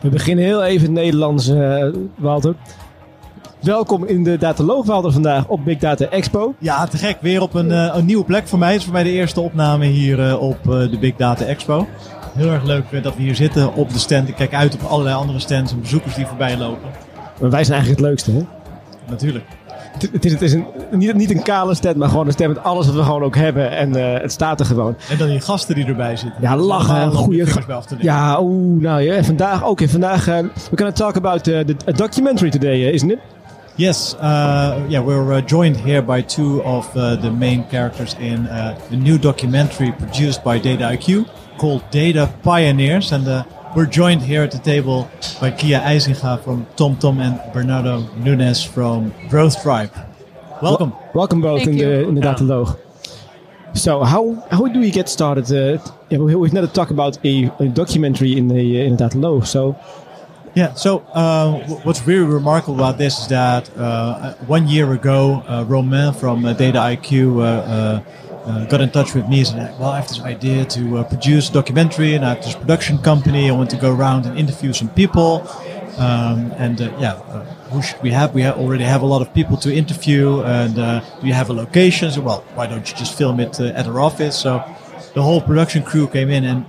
We beginnen heel even het Nederlands, uh, Walter. Welkom in de Dataloog, Walter, vandaag op Big Data Expo. Ja, te gek. Weer op een, uh, een nieuwe plek voor mij. Het is voor mij de eerste opname hier uh, op de Big Data Expo. Heel erg leuk dat we hier zitten op de stand. Ik kijk uit op allerlei andere stands en bezoekers die voorbij lopen. Maar wij zijn eigenlijk het leukste, hè? Natuurlijk. Het, is, het is een, niet, niet een kale stem, maar gewoon een stem met alles wat we gewoon ook hebben. En uh, het staat er gewoon. En dan die gasten die erbij zitten. Ja, lachen. Goede Ja, oeh, nou ja. Vandaag, oké, okay, vandaag. Uh, we gaan talk about uh, the documentary today, uh, isn't it? Yes, uh, yeah, we're uh, joined here by two of uh, the main characters in uh, the new documentary produced by Data IQ called Data Pioneers. And uh, we're joined here at the table by Kia Eisinga from TomTom and Bernardo Nunes from Growth Tribe. Welcome. Well, welcome both in the, in the Dataloog. So how how do we get started? Uh, yeah, we've never talked about a, a, documentary in the in the Dataloog. So yeah, so uh, what's really remarkable about this is that uh, one year ago, uh, Romain from uh, Dataiku uh, got in touch with me and said, well, I have this idea to uh, produce a documentary and I have this production company. I want to go around and interview some people. Um, and uh, yeah, uh, who should we have? We already have a lot of people to interview. And uh, do you have a location? So, well, why don't you just film it uh, at our office? So the whole production crew came in. And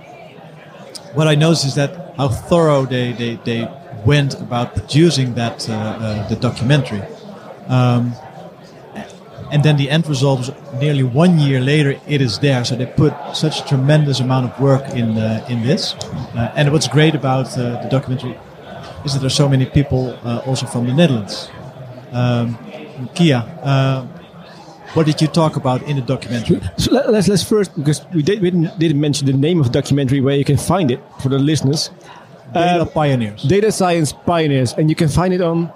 what I noticed is that how thorough they, they, they went about producing that the documentary. Um, and then the end result was nearly one year later it is there so they put such a tremendous amount of work in uh, in this uh, and what's great about uh, the documentary is that there's so many people uh, also from the Netherlands um, Kia uh, what did you talk about in the documentary? So let's let's first because we, did, we didn't, didn't mention the name of the documentary where you can find it for the listeners. Data uh, Pioneers. Data Science Pioneers, and you can find it on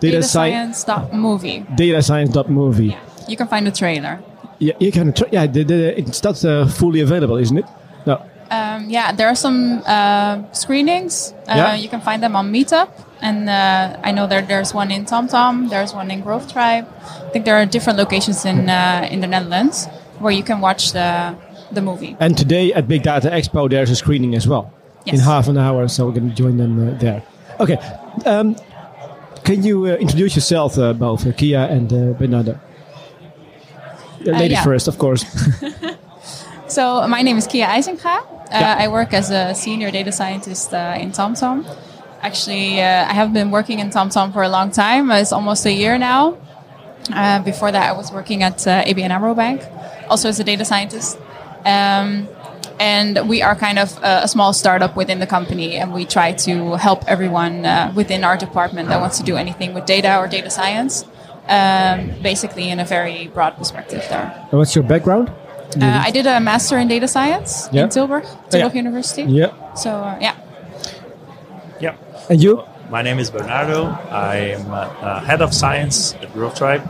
data, data science movie. Data science movie. Yeah. You can find the trailer. Yeah, you can. Tra- yeah, the, the, it's not uh, fully available, isn't it? No. Um, yeah, there are some uh, screenings. Uh, yeah. You can find them on Meetup, and uh, I know there's one in TomTom. There's one in Growth Tribe. I think there are different locations in uh, in the Netherlands where you can watch the the movie. And today at Big Data Expo, there's a screening as well yes. in half an hour. So we're going to join them uh, there. Okay. Um, can you introduce yourself, both Kia and Bernardo? Lady yeah. first, of course. so my name is Kia Eisinga. Uh, yeah. I work as a senior data scientist uh, in TomTom. Actually, uh, I have been working in TomTom for a long time. It's almost a year now. Uh, before that, I was working at uh, ABN AMRO Bank, also as a data scientist. Um, and we are kind of a, a, small startup within the company, and we try to help everyone uh, within our department that wants to do anything with data or data science um, basically in a very broad perspective there. And what's your background? Uh, I did a master in data science in Tilburg, Tilburg oh, yeah. University. Yeah. So uh, yeah. Yeah. And you? My name is Bernardo. I am uh, head of science at Growth Tribe.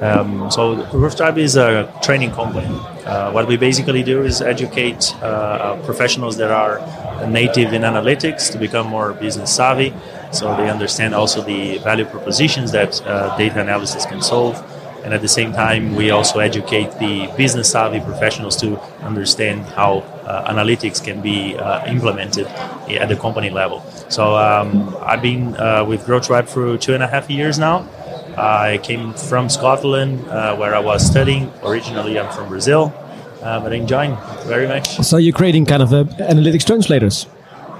Um, so Growth Tribe is a training company. Uh, what we basically do is educate uh, professionals that are native in analytics to become more business savvy so they understand also the value propositions that uh, data analysis can solve. And at the same time, we also educate the business savvy professionals to understand how uh, analytics can be uh, implemented at the company level. So um, I've been uh, with Growth Tribe for two and a half years now. I came from Scotland, uh, where I was studying. Originally, I'm from Brazil, uh, but enjoying very much. So you're creating kind of analytics translators.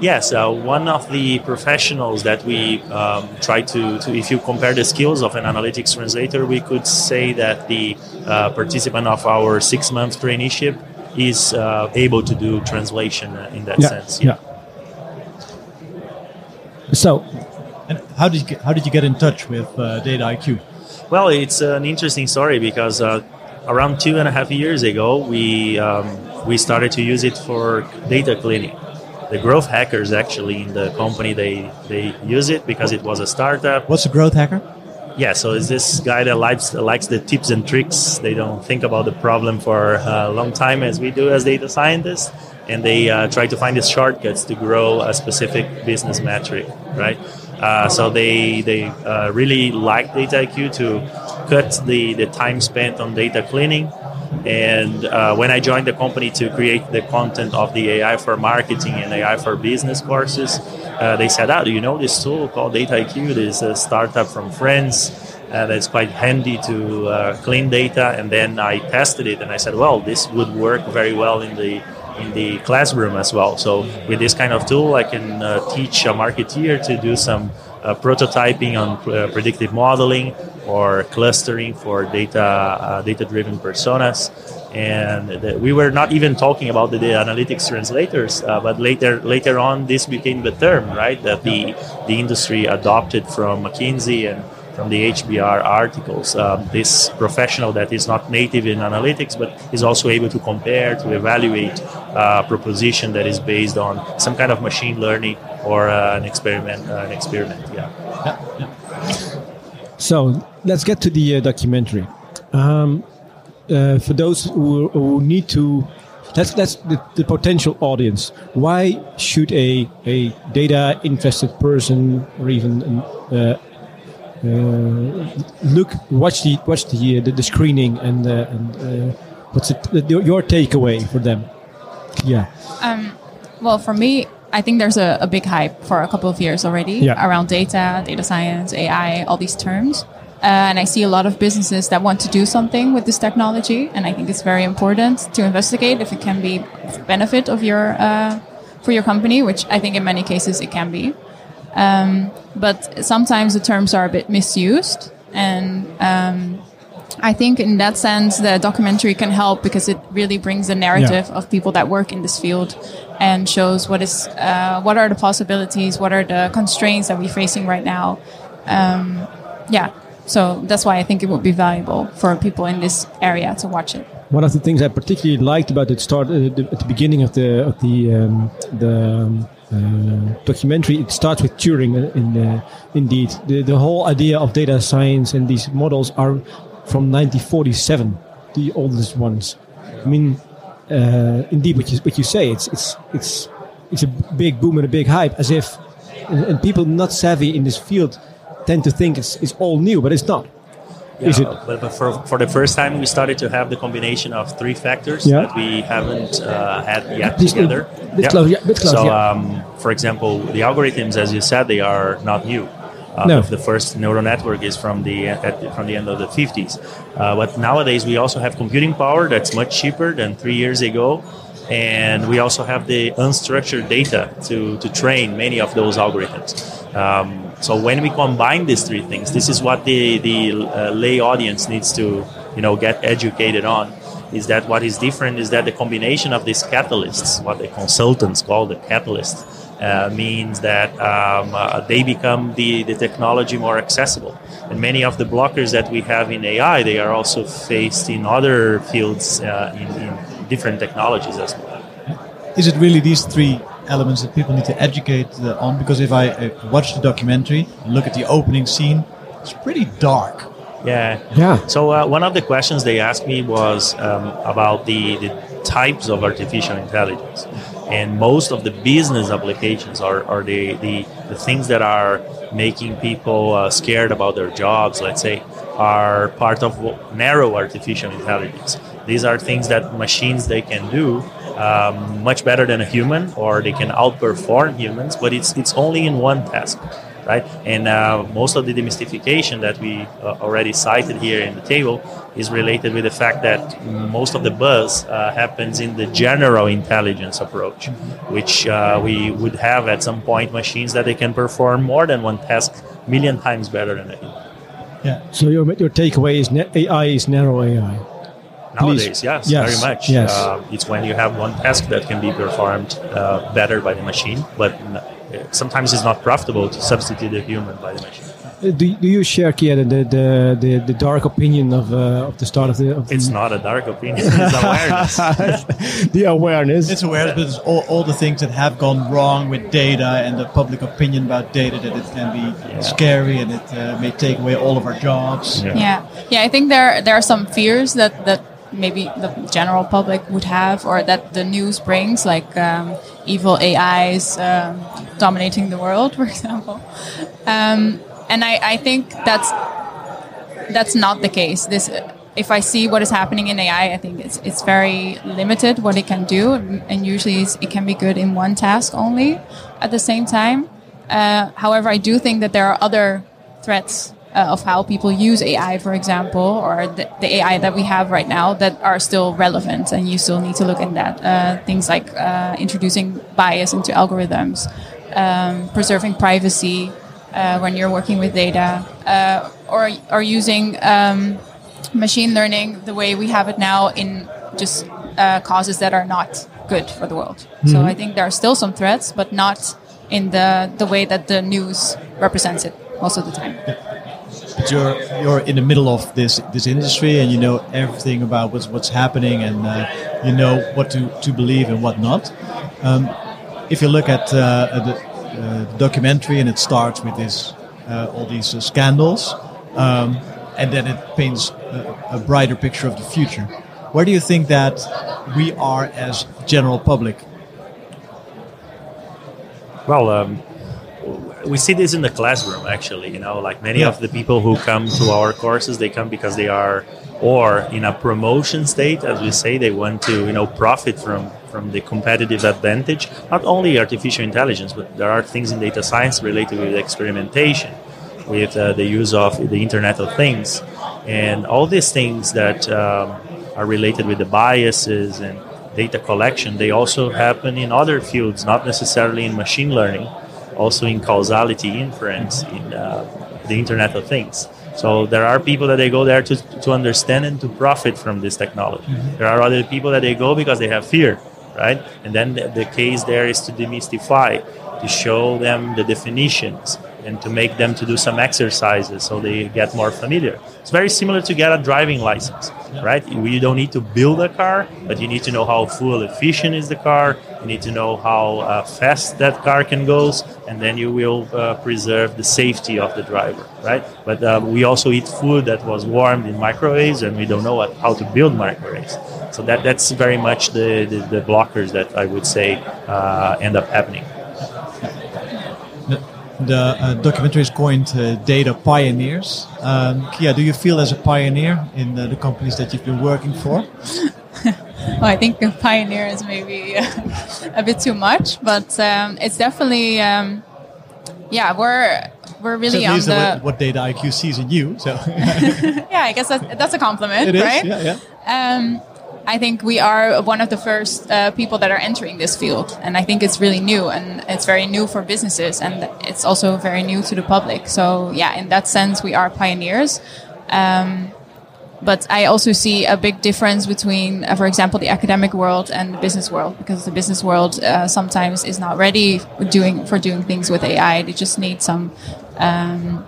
Yes, uh, one of the professionals that we um, try to, to, if you compare the skills of an analytics translator, we could say that the uh, participant of our six month traineeship is uh, able to do translation in that yeah, sense. Yeah. yeah. So, and how did you get, how did you get in touch with uh, Dataiku? Well, it's an interesting story because uh, around two and a half years ago, we um, we started to use it for data cleaning. The growth hackers actually in the company they they use it because it was a startup. What's a growth hacker? Yeah, so it's this guy that likes likes the tips and tricks. They don't think about the problem for a long time as we do as data scientists, and they uh, try to find the shortcuts to grow a specific business metric, right? Uh, so they they uh, really like Dataiku to cut the, the time spent on data cleaning. And uh, when I joined the company to create the content of the AI for marketing and AI for business courses, uh, they said, "Ah, do you know this tool called Dataiku? This is a startup from France." Uh, that's quite handy to uh, clean data. And then I tested it, and I said, "Well, this would work very well in the in the classroom as well. So with this kind of tool, I can uh, teach a marketeer to do some uh, prototyping on uh, predictive modeling or clustering for data uh, data driven personas. And the, we were not even talking about the data analytics translators, uh, but later later on this became the term, right? That the the industry adopted from McKinsey and from the HBR articles. Um, this professional that is not native in analytics, but is also able to compare, to evaluate uh, a proposition that is based on some kind of machine learning or uh, an experiment. Uh, an experiment, yeah. So let's get to the uh, documentary. Um, uh, for those who, who, need to that's that's the, the, potential audience. Why should a a data invested person or even uh, uh, look, watch the watch the uh, the, the screening and, uh, and what's it, your takeaway for them? Yeah. Um, well, for me, I think there's a, a, big hype for a couple of years already yeah. around data, data science, AI, all these terms. Uh, and I see a lot of businesses that want to do something with this technology, and I think it's very important to investigate if it can be benefit of your uh, for your company, which I think in many cases it can be. Um, but sometimes the terms are a bit misused. And um, I think in that sense, the documentary can help because it really brings the narrative yeah. of people that work in this field and shows what is uh, what are the possibilities, what are the constraints that we're facing right now. Um, yeah, so that's why I think it would be valuable for people in this area to watch it. One of the things I particularly liked about it start uh, at the beginning of the of the um, the um, uh, documentary. It starts with Turing. Uh, in the, indeed, the the whole idea of data science and these models are from 1947, the oldest ones. I mean, uh, indeed, what you what you say, it's it's it's it's a big boom and a big hype, as if and, and people not savvy in this field tend to think it's, it's all new, but it's not. Yeah, Is it? But, but for, for the first time, we started to have the combination of three factors yeah. that we haven't uh, had yet Please, together. Bit yeah. Close, yeah, bit close, so, um, for example, the algorithms, as you said, they are not new. Uh, no. The first neural network is from the at, from the end of the 50s. Uh, but nowadays, we also have computing power that's much cheaper than three years ago and we also have the unstructured data to, to train many of those algorithms. Um, so when we combine these three things, this is what the the uh, lay audience needs to you know get educated on. Is that what is different? Is that the combination of these catalysts, what the consultants call the catalysts, uh, means that um, uh, they become the, the technology more accessible. And many of the blockers that we have in AI, they are also faced in other fields uh, in, in different technologies as well. Is it really these three elements that people need to educate uh, on because if I uh, watch the documentary, look at the opening scene, it's pretty dark. Yeah. Yeah. So uh, one of the questions they asked me was um, about the, the types of artificial intelligence. And most of the business applications are, are the, the, the things that are making people uh, scared about their jobs, let's say, are part of narrow artificial intelligence. These are things that machines they can do um, much better than a human, or they can outperform humans. But it's it's only in one task, right? And uh, most of the demystification that we uh, already cited here in the table is related with the fact that most of the buzz uh, happens in the general intelligence approach, which uh, we would have at some point machines that they can perform more than one task million times better than a human. Yeah. So your your takeaway is AI is narrow AI. Nowadays, yes, yes, very much. Yes. Uh, it's when you have one task that can be performed uh, better by the machine, but sometimes it's not profitable to substitute the human by the machine. do, do you share, Kia, the, the, the, the, dark opinion of, uh, of the start of the. Of it's not a dark opinion, it's awareness. the awareness. It's awareness, but it's all, all the things that have gone wrong with data and the public opinion about data that it can be yeah. scary and it uh, may take away all of our jobs. Yeah. yeah. yeah, I think there there are some fears that that maybe the general public would have or that the news brings, like um, evil AIs um, dominating the world, for example. Um, and I, I think that's that's not the case. This, if I see what is happening in AI, I think it's it's very limited what it can do, and usually it can be good in one task only at the same time. Uh, however, I do think that there are other threats uh, of how people use AI, for example, or the, the, AI that we have right now that are still relevant, and you still need to look at that. Uh, things like uh, introducing bias into algorithms, um, preserving privacy uh, when you're working with data, uh, or or using um, machine learning the way we have it now in just uh, causes that are not good for the world. Mm-hmm. So I think there are still some threats, but not in the the way that the news represents it most of the time. Yeah you're you're in the middle of this this industry and you know everything about what's what's happening and uh, you know what to, to believe and what not. Um, if you look at uh, the, uh, documentary and it starts with this uh, all these uh, scandals, um, and then it paints a, a, brighter picture of the future. Where do you think that we are as general public? Well. Um we see this in the classroom actually you know like many yeah. of the people who come to our courses they come because they are or in a promotion state as we say they want to you know profit from from the competitive advantage not only artificial intelligence but there are things in data science related with experimentation with uh, the use of the internet of things and all these things that um, are related with the biases and data collection they also happen in other fields not necessarily in machine learning also in causality inference in uh, the Internet of Things. So there are people that they go there to, to understand and to profit from this technology. Mm-hmm. There are other people that they go because they have fear, right? And then the, the case there is to demystify, to show them the definitions, and to make them to do some exercises so they get more familiar. It's very similar to get a driving license, right? You don't need to build a car, but you need to know how fuel efficient is the car. You need to know how uh, fast that car can go, and then you will uh, preserve the safety of the driver, right? But uh, we also eat food that was warmed in microwaves, and we don't know what, how to build microwaves. So that, that's very much the, the, the blockers that I would say uh, end up happening the uh, documentary is coined uh, Data Pioneers. Um, Kia, do you feel as a pioneer in uh, the companies that you've been working for? well, I think pioneer is maybe a bit too much, but um, it's definitely, um, yeah, we're we're really so on the what, what, Dataiku sees in you. So yeah, I guess that's, that's a compliment, it right? Is, yeah, yeah. Um, I think we are one of the first uh, people that are entering this field, and I think it's really new, and it's very new for businesses, and it's also very new to the public. So yeah, in that sense, we are pioneers. Um, but I also see a big difference between, uh, for example, the academic world and the business world, because the business world uh, sometimes is not ready doing for doing things with AI. They just need some um,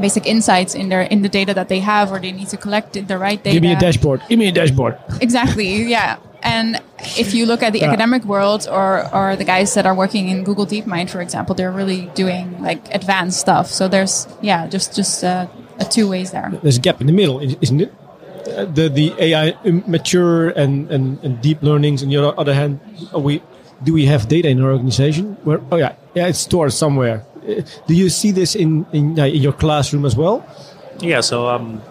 basic insights in their in the data that they have, or they need to collect the right data. Give me a dashboard. Give me a dashboard. Exactly. Yeah. And if you look at the yeah. academic world or, or the guys that are working in Google DeepMind, for example, they're really doing like advanced stuff. So there's, yeah, just, just uh, a two ways there. There's a gap in the middle, isn't it? Uh, the, the AI mature and, and, and deep learnings. On the other hand, we, do we have data in our organization? Where, oh yeah, yeah, it's stored somewhere do you see this in in, uh, in your classroom as well? Yeah, so um,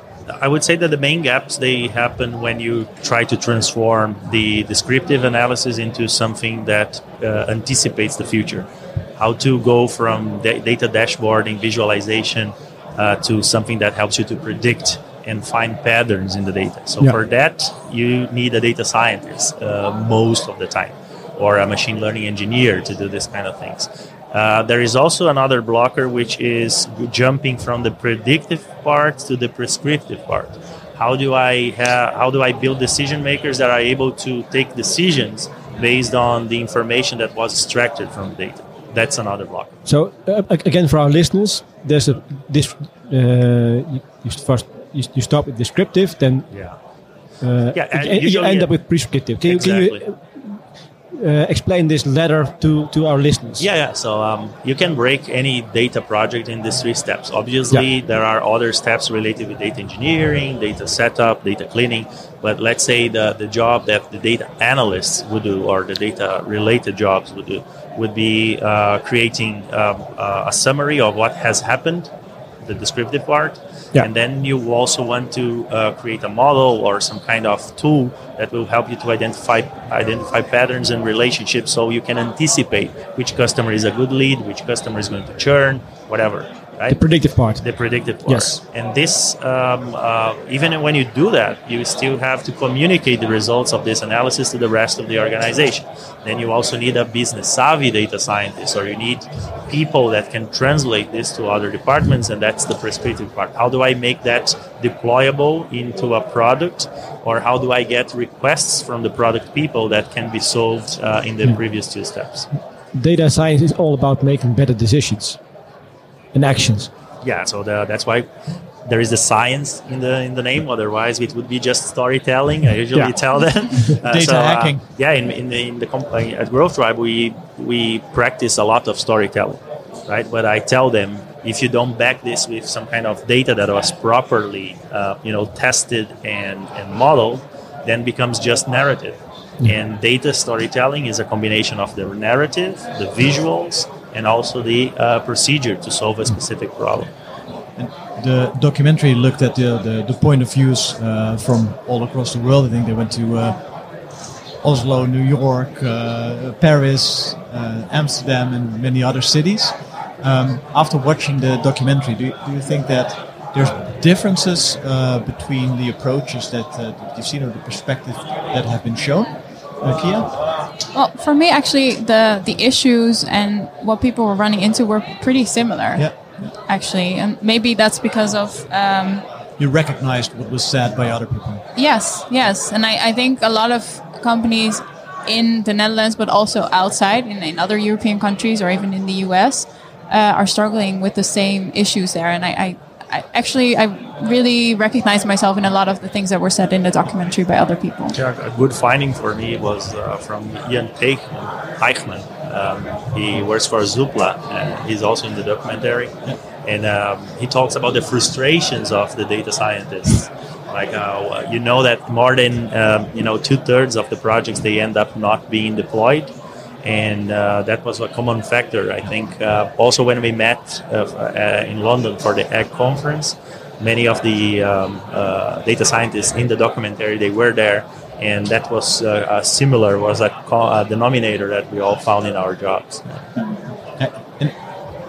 I would say that the main gaps they happen when you try to transform the descriptive analysis into something that uh, anticipates the future. How to go from da- data dashboarding, visualization, uh, to something that helps you to predict and find patterns in the data. So yeah. for that, you need a data scientist uh, most of the time, or a machine learning engineer to do this kind of things. Uh, there is also another blocker which is jumping from the predictive part to the prescriptive part. How do I ha- how do I build decision makers that are able to take decisions based on the information that was extracted from the data? That's another blocker. So uh, again, for our listeners, there's a this you, you first you, you start with descriptive, then Yeah. uh, Yeah, you, and you end up with prescriptive. Can, you- can you uh, explain this letter to, to our listeners? Yeah, yeah. So um, you can break any data project in these three steps. Obviously, Yeah. there are other steps related with data engineering, data setup, data cleaning. But let's say the, the job that the data analysts would do, or the data related jobs would do, would be uh, creating um, uh, a summary of what has happened, the descriptive part. Yeah. And then you also want to uh, create a model or some kind of tool that will help you to identify identify patterns and relationships, so you can anticipate which customer is a good lead, which customer is going to churn, whatever. Right? The predictive part. the predictive part. Yes. And this, um, uh, even when you do that, you still have to communicate the results of this analysis to the rest of the organization. Then you also need a business savvy data scientist, or you need people that can translate this to other departments, and that's the prescriptive part. How do I make that deployable into a product, or how do I get requests from the product people that can be solved uh, in the previous two steps? Data science is all about making better decisions and actions. yeah so the, that's why there is the science in the in the name otherwise it would be just storytelling i usually Yeah. tell them Uh, Data hacking. yeah in, in the in the company at growth tribe we we practice a lot of storytelling right but i tell them if you don't back this with some kind of data that was properly uh, you know tested and and modeled then becomes just narrative and data storytelling is a combination of the narrative the visuals and also the uh, procedure to solve a specific problem And the documentary looked at the, the, the point of views uh, from all across the world. I think they went to uh, Oslo, New York, uh, Paris, uh, Amsterdam, and many other cities. Um, after watching the documentary, do you, do you think that there's differences uh, between the approaches that, that you've seen or the perspective that have been shown? Kia? Well, for me, actually, the the issues and what people were running into were pretty similar. Yeah. Actually, and maybe that's because of um, You recognized what was said by other people. yes, yes, and I, I think a lot of companies in the Netherlands, but also outside in, in other European countries or even in the US, uh, are struggling with the same issues there. And I, I, I actually I really recognize myself in a lot of the things that were said in the documentary by other people. Yeah, a good finding for me was uh, from Ian. Eichmann. Um, he works for Zoopla. and he's also in the documentary. And um, he talks about the frustrations of the data scientists. Like uh, you know that more than um, you know two thirds of the projects they end up not being deployed, and uh, that was a common factor. I think uh, also when we met uh, uh, in London for the Egg conference, many of the um, uh, data scientists in the documentary they were there and that was uh, similar was a, co- denominator that we all found in our jobs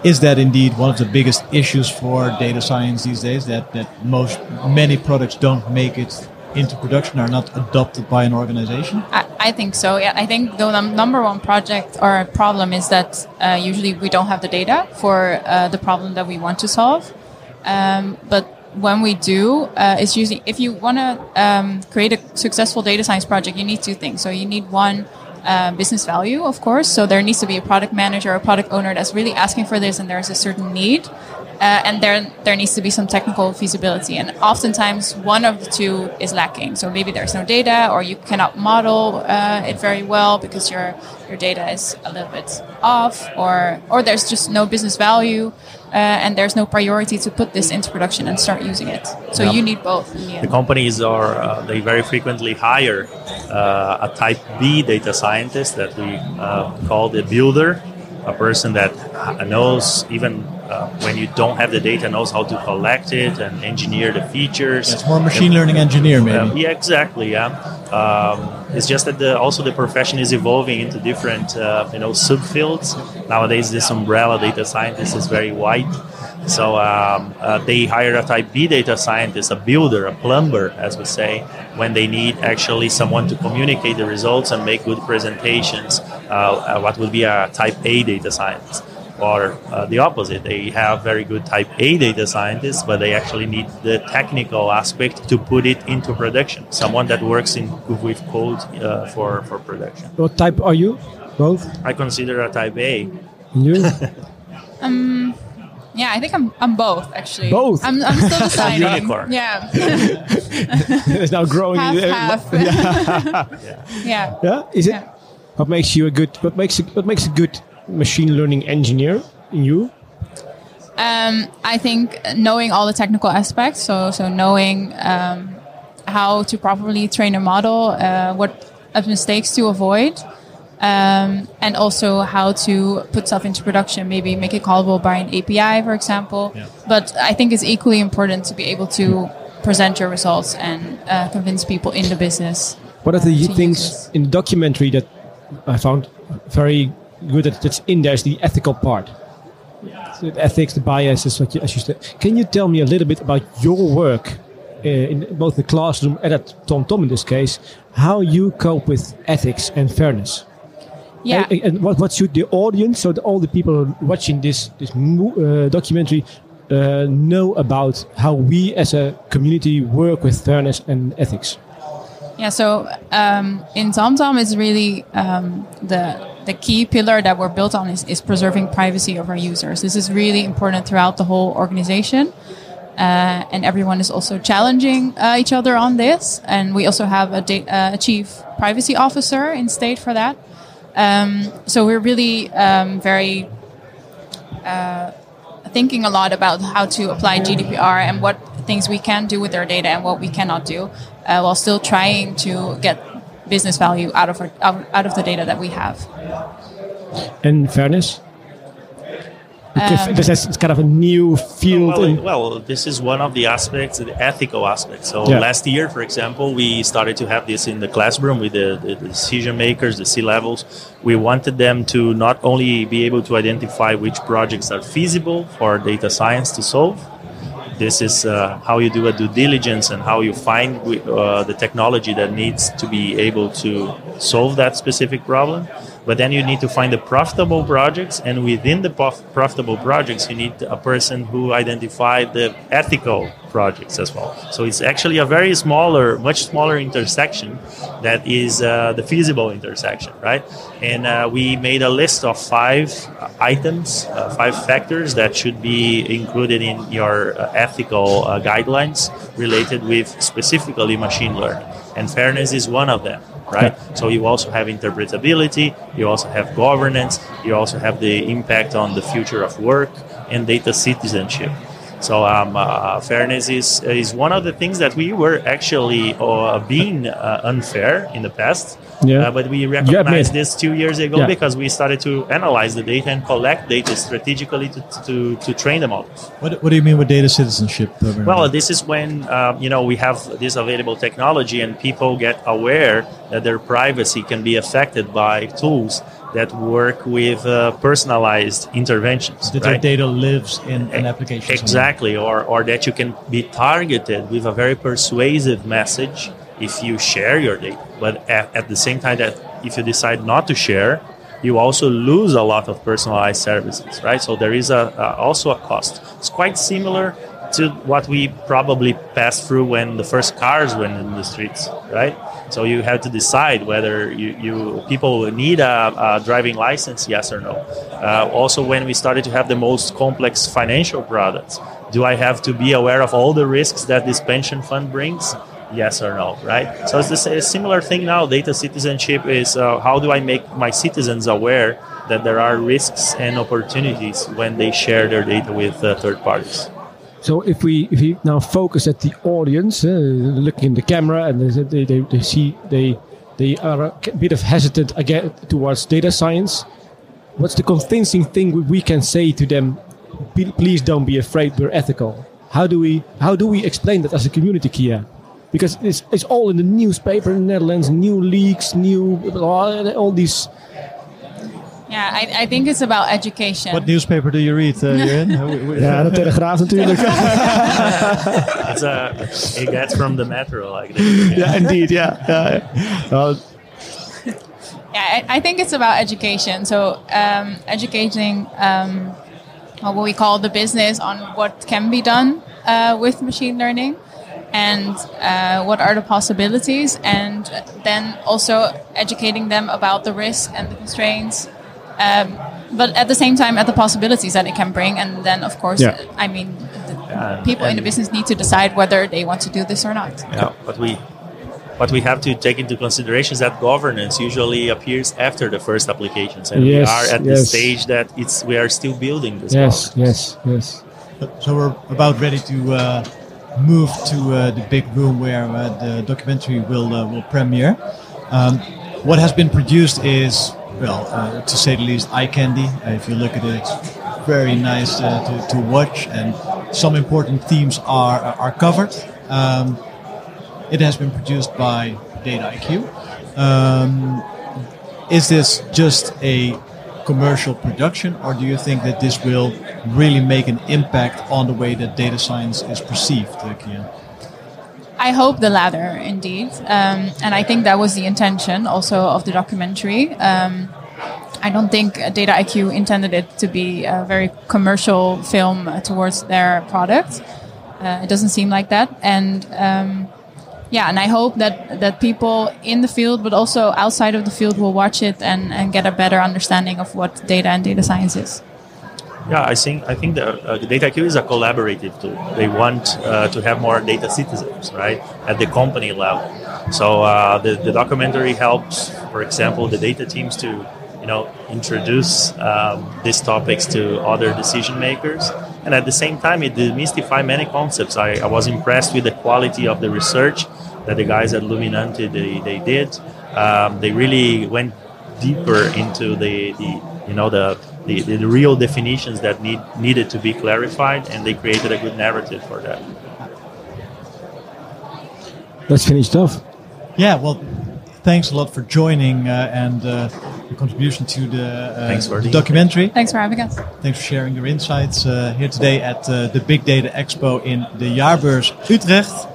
is that indeed one of the biggest issues for data science these days? That that most many products don't make it into production, are not adopted by an organization. I, I think so. Yeah, I think the num- number one project or problem is that uh, usually we don't have the data for uh, the problem that we want to solve. Um, but when we do, uh, it's usually if you want to um, create a successful data science project, you need two things. So you need one. Uh, business value, of course. So there needs to be a product manager, or a product owner that's really asking for this, and there's a certain need. Uh, and there there needs to be some technical feasibility. And oftentimes one of the two is lacking. So maybe there's no data or you cannot model uh, it very well because your your data is a little bit off or or there's just no business value uh, and there's no priority to put this into production and start using it. So Yeah. you need both. The the companies are uh, they very frequently hire uh, a type b data scientist that we uh, call the builder a person that knows even uh, when you don't have the data knows how to collect it and engineer the features It's more machine learning engineer, maybe. Um, yeah, exactly. Yeah, um, it's just that the, also the profession is evolving into different, uh, you know, subfields. Nowadays, this umbrella data scientist is very wide. So um, uh, they hire a type B data scientist, a builder, a plumber, as we say, when they need actually someone to communicate the results and make good presentations. Uh, uh, what would be a type A data scientist? Or uh, the opposite. They have very good type A data scientists, but they actually need the technical aspect to put it into production. Someone that works in with code uh, for for production. What type are you? Both? I consider a type A. And you? Yeah, I think I'm I'm both actually. Both? I'm, I'm still deciding. Unicorn. Yeah. it's now growing. half half. Yeah. yeah. yeah. Is it? Yeah. What makes you a good? What makes a, what makes a good machine learning engineer in you? Um, I think knowing all the technical aspects, so so knowing um, how to properly train a model, uh, what mistakes to avoid, um, and also how to put stuff into production. Maybe make it callable by an API, for example. Yeah. But I think it's equally important to be able to present your results and uh, convince people in the business. What are the uh, things in the documentary that I found very good that that's in there is the ethical part. So the ethics, the biases, what you, as you said. Can you tell me a little bit about your work uh, in both the classroom and at TomTom in this case, how you cope with ethics and fairness? Yeah. And, and what, what should the audience, so that all the people watching this this uh, documentary, uh, know about how we as a community work with fairness and ethics? Yeah, so um, in TomTom, it's really um, the the key pillar that we're built on is, is preserving privacy of our users. This is really important throughout the whole organization, uh, and everyone is also challenging uh, each other on this. And we also have a, uh, chief privacy officer in state for that. Um, so we're really um, very uh, thinking a lot about how to apply GDPR and what things we can do with our data and what we cannot do, uh, while still trying to get business value out of our, out out of the data that we have. And fairness? Because Um, this is kind of a new field. Well, well, this is one of the aspects, the ethical aspects. So Yeah. last year, for example, we started to have this in the classroom with the, the decision makers, the C levels. We wanted them to not only be able to identify which projects are feasible for data science to solve. This is uh, how you do a due diligence and how you find uh, the technology that needs to be able to solve that specific problem. But then you need to find the profitable projects, and within the prof- profitable projects, you need a person who identified the ethical projects as well. So it's actually a very smaller, much smaller intersection that is uh, the feasible intersection, right? And uh, we made a list of five items, uh, five factors that should be included in your uh, ethical uh, guidelines related with specifically machine learning. And fairness is one of them right? So you also have interpretability, you also have governance, you also have the impact on the future of work and data citizenship. So um, uh, fairness is is one of the things that we were actually uh, being uh, unfair in the past. Yeah. Uh, but we recognized this two years ago Yeah. because we started to analyze the data and collect data strategically to, to, to train the models. What, what do you mean with data citizenship? Well, this is when um, you know we have this available technology, and people get aware that their privacy can be affected by tools that work with uh, personalized interventions. that right? their data lives in an application. somewhere. Exactly, or, or that you can be targeted with a very persuasive message if you share your data. But at, at the same time, that if you decide not to share, you also lose a lot of personalized services, right? So there is a, a also a cost. It's quite similar to what we probably passed through when the first cars went in the streets, right? So you have to decide whether you, you people need a, a driving license, yes or no. Uh, also, when we started to have the most complex financial products, do I have to be aware of all the risks that this pension fund brings? Yes or no, right? So it's the sa- similar thing now. Data citizenship is uh, how do I make my citizens aware that there are risks and opportunities when they share their data with uh, third parties. So if we if we now focus at the audience, uh, looking in the camera, and they, they, they, see they they are a bit of hesitant again towards data science. What's the convincing thing we- we can say to them? Please don't be afraid. We're ethical. How do we how do we explain that as a community, Kia? Because it's, it's all in the newspaper in the Netherlands, new leaks, new all these. Yeah, I, I think it's about education. What newspaper do you read, uh, Jeroen? Uh, we- we- Ja, de Telegraaf natuurlijk. It's a, it gets from the metro like this. yeah, indeed. Yeah, yeah. Uh, Yeah, I, I think it's about education. So um, educating um, what we call the business on what can be done uh, with machine learning and uh, what are the possibilities, and then also educating them about the risks and the constraints Um, but at the same time, at the possibilities that it can bring, and then of course, Yeah. I mean, the Yeah, people in the business need to decide whether they want to do this or not. Yeah, but we what we have to take into consideration is that governance usually appears after the first applications, and Yes, we are at yes. the stage that it's we are still building this. Yes, governance. yes, yes. So we're about ready to uh, move to uh, the big room where uh, the documentary will uh, will premiere. Um, what has been produced is, well, uh, to say the least, eye candy. Uh, if you look at it, it's very nice uh, to, to watch, and some important themes are are covered. Um, it has been produced by Dataiku. Um, is this just a commercial production, or do you think that this will really make an impact on the way that data science is perceived, uh, Kian? I hope the latter, indeed. Um, and I think that was the intention also of the documentary. Um, I don't think Dataiku intended it to be a very commercial film towards their product. Uh, it doesn't seem like that. And um, yeah, and I hope that, that people in the field, but also outside of the field, will watch it and, and get a better understanding of what data and data science is. Yeah, I think I think the, uh, the Dataiku is a collaborative tool. They want uh, to have more data citizens, right, at the company level. So uh, the the documentary helps, for example, the data teams to you know introduce um, these topics to other decision makers, and at the same time, it demystifies many concepts. I, I was impressed with the quality of the research that the guys at Luminante they, they did. Um, they really went deeper into the, the you know the, the, the real definitions that need needed to be clarified and they created a good narrative for that Let's finish it off. Yeah, well, thanks a lot for joining uh, and uh, your contribution to the, uh, Thanks for the the- documentary. Thanks for having us. Thanks for sharing your insights uh, here today at uh, the Big Data Expo in the Jaarbeurs Utrecht.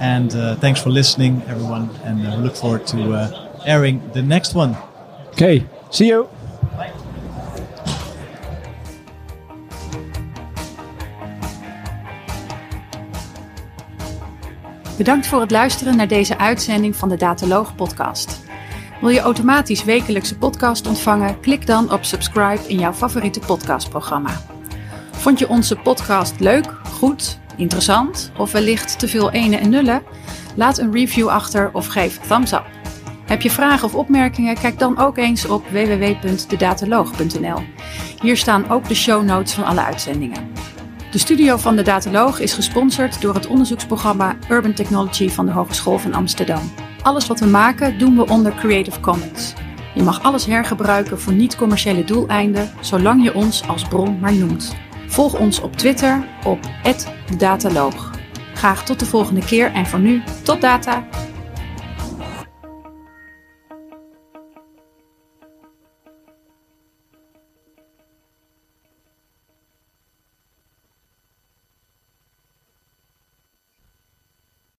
And uh, thanks for listening, everyone. And uh, we look forward to uh, airing the next one. Okay, see you. Bedankt voor het luisteren naar deze uitzending van de Dataloog podcast. Wil je automatisch wekelijkse podcast ontvangen? Klik dan op subscribe in jouw favoriete podcastprogramma. Vond je onze podcast leuk, goed, interessant of wellicht te veel ene en nullen? Laat een review achter of geef thumbs up. Heb je vragen of opmerkingen? Kijk dan ook eens op www.dedataloog.nl. Hier staan ook de show notes van alle uitzendingen. De studio van de Dataloog is gesponsord door het onderzoeksprogramma Urban Technology van de Hogeschool van Amsterdam. Alles wat we maken doen we onder Creative Commons. Je mag alles hergebruiken voor niet-commerciële doeleinden, zolang je ons als bron maar noemt. Volg ons op Twitter op @dedataloog. Graag tot de volgende keer en voor nu tot data.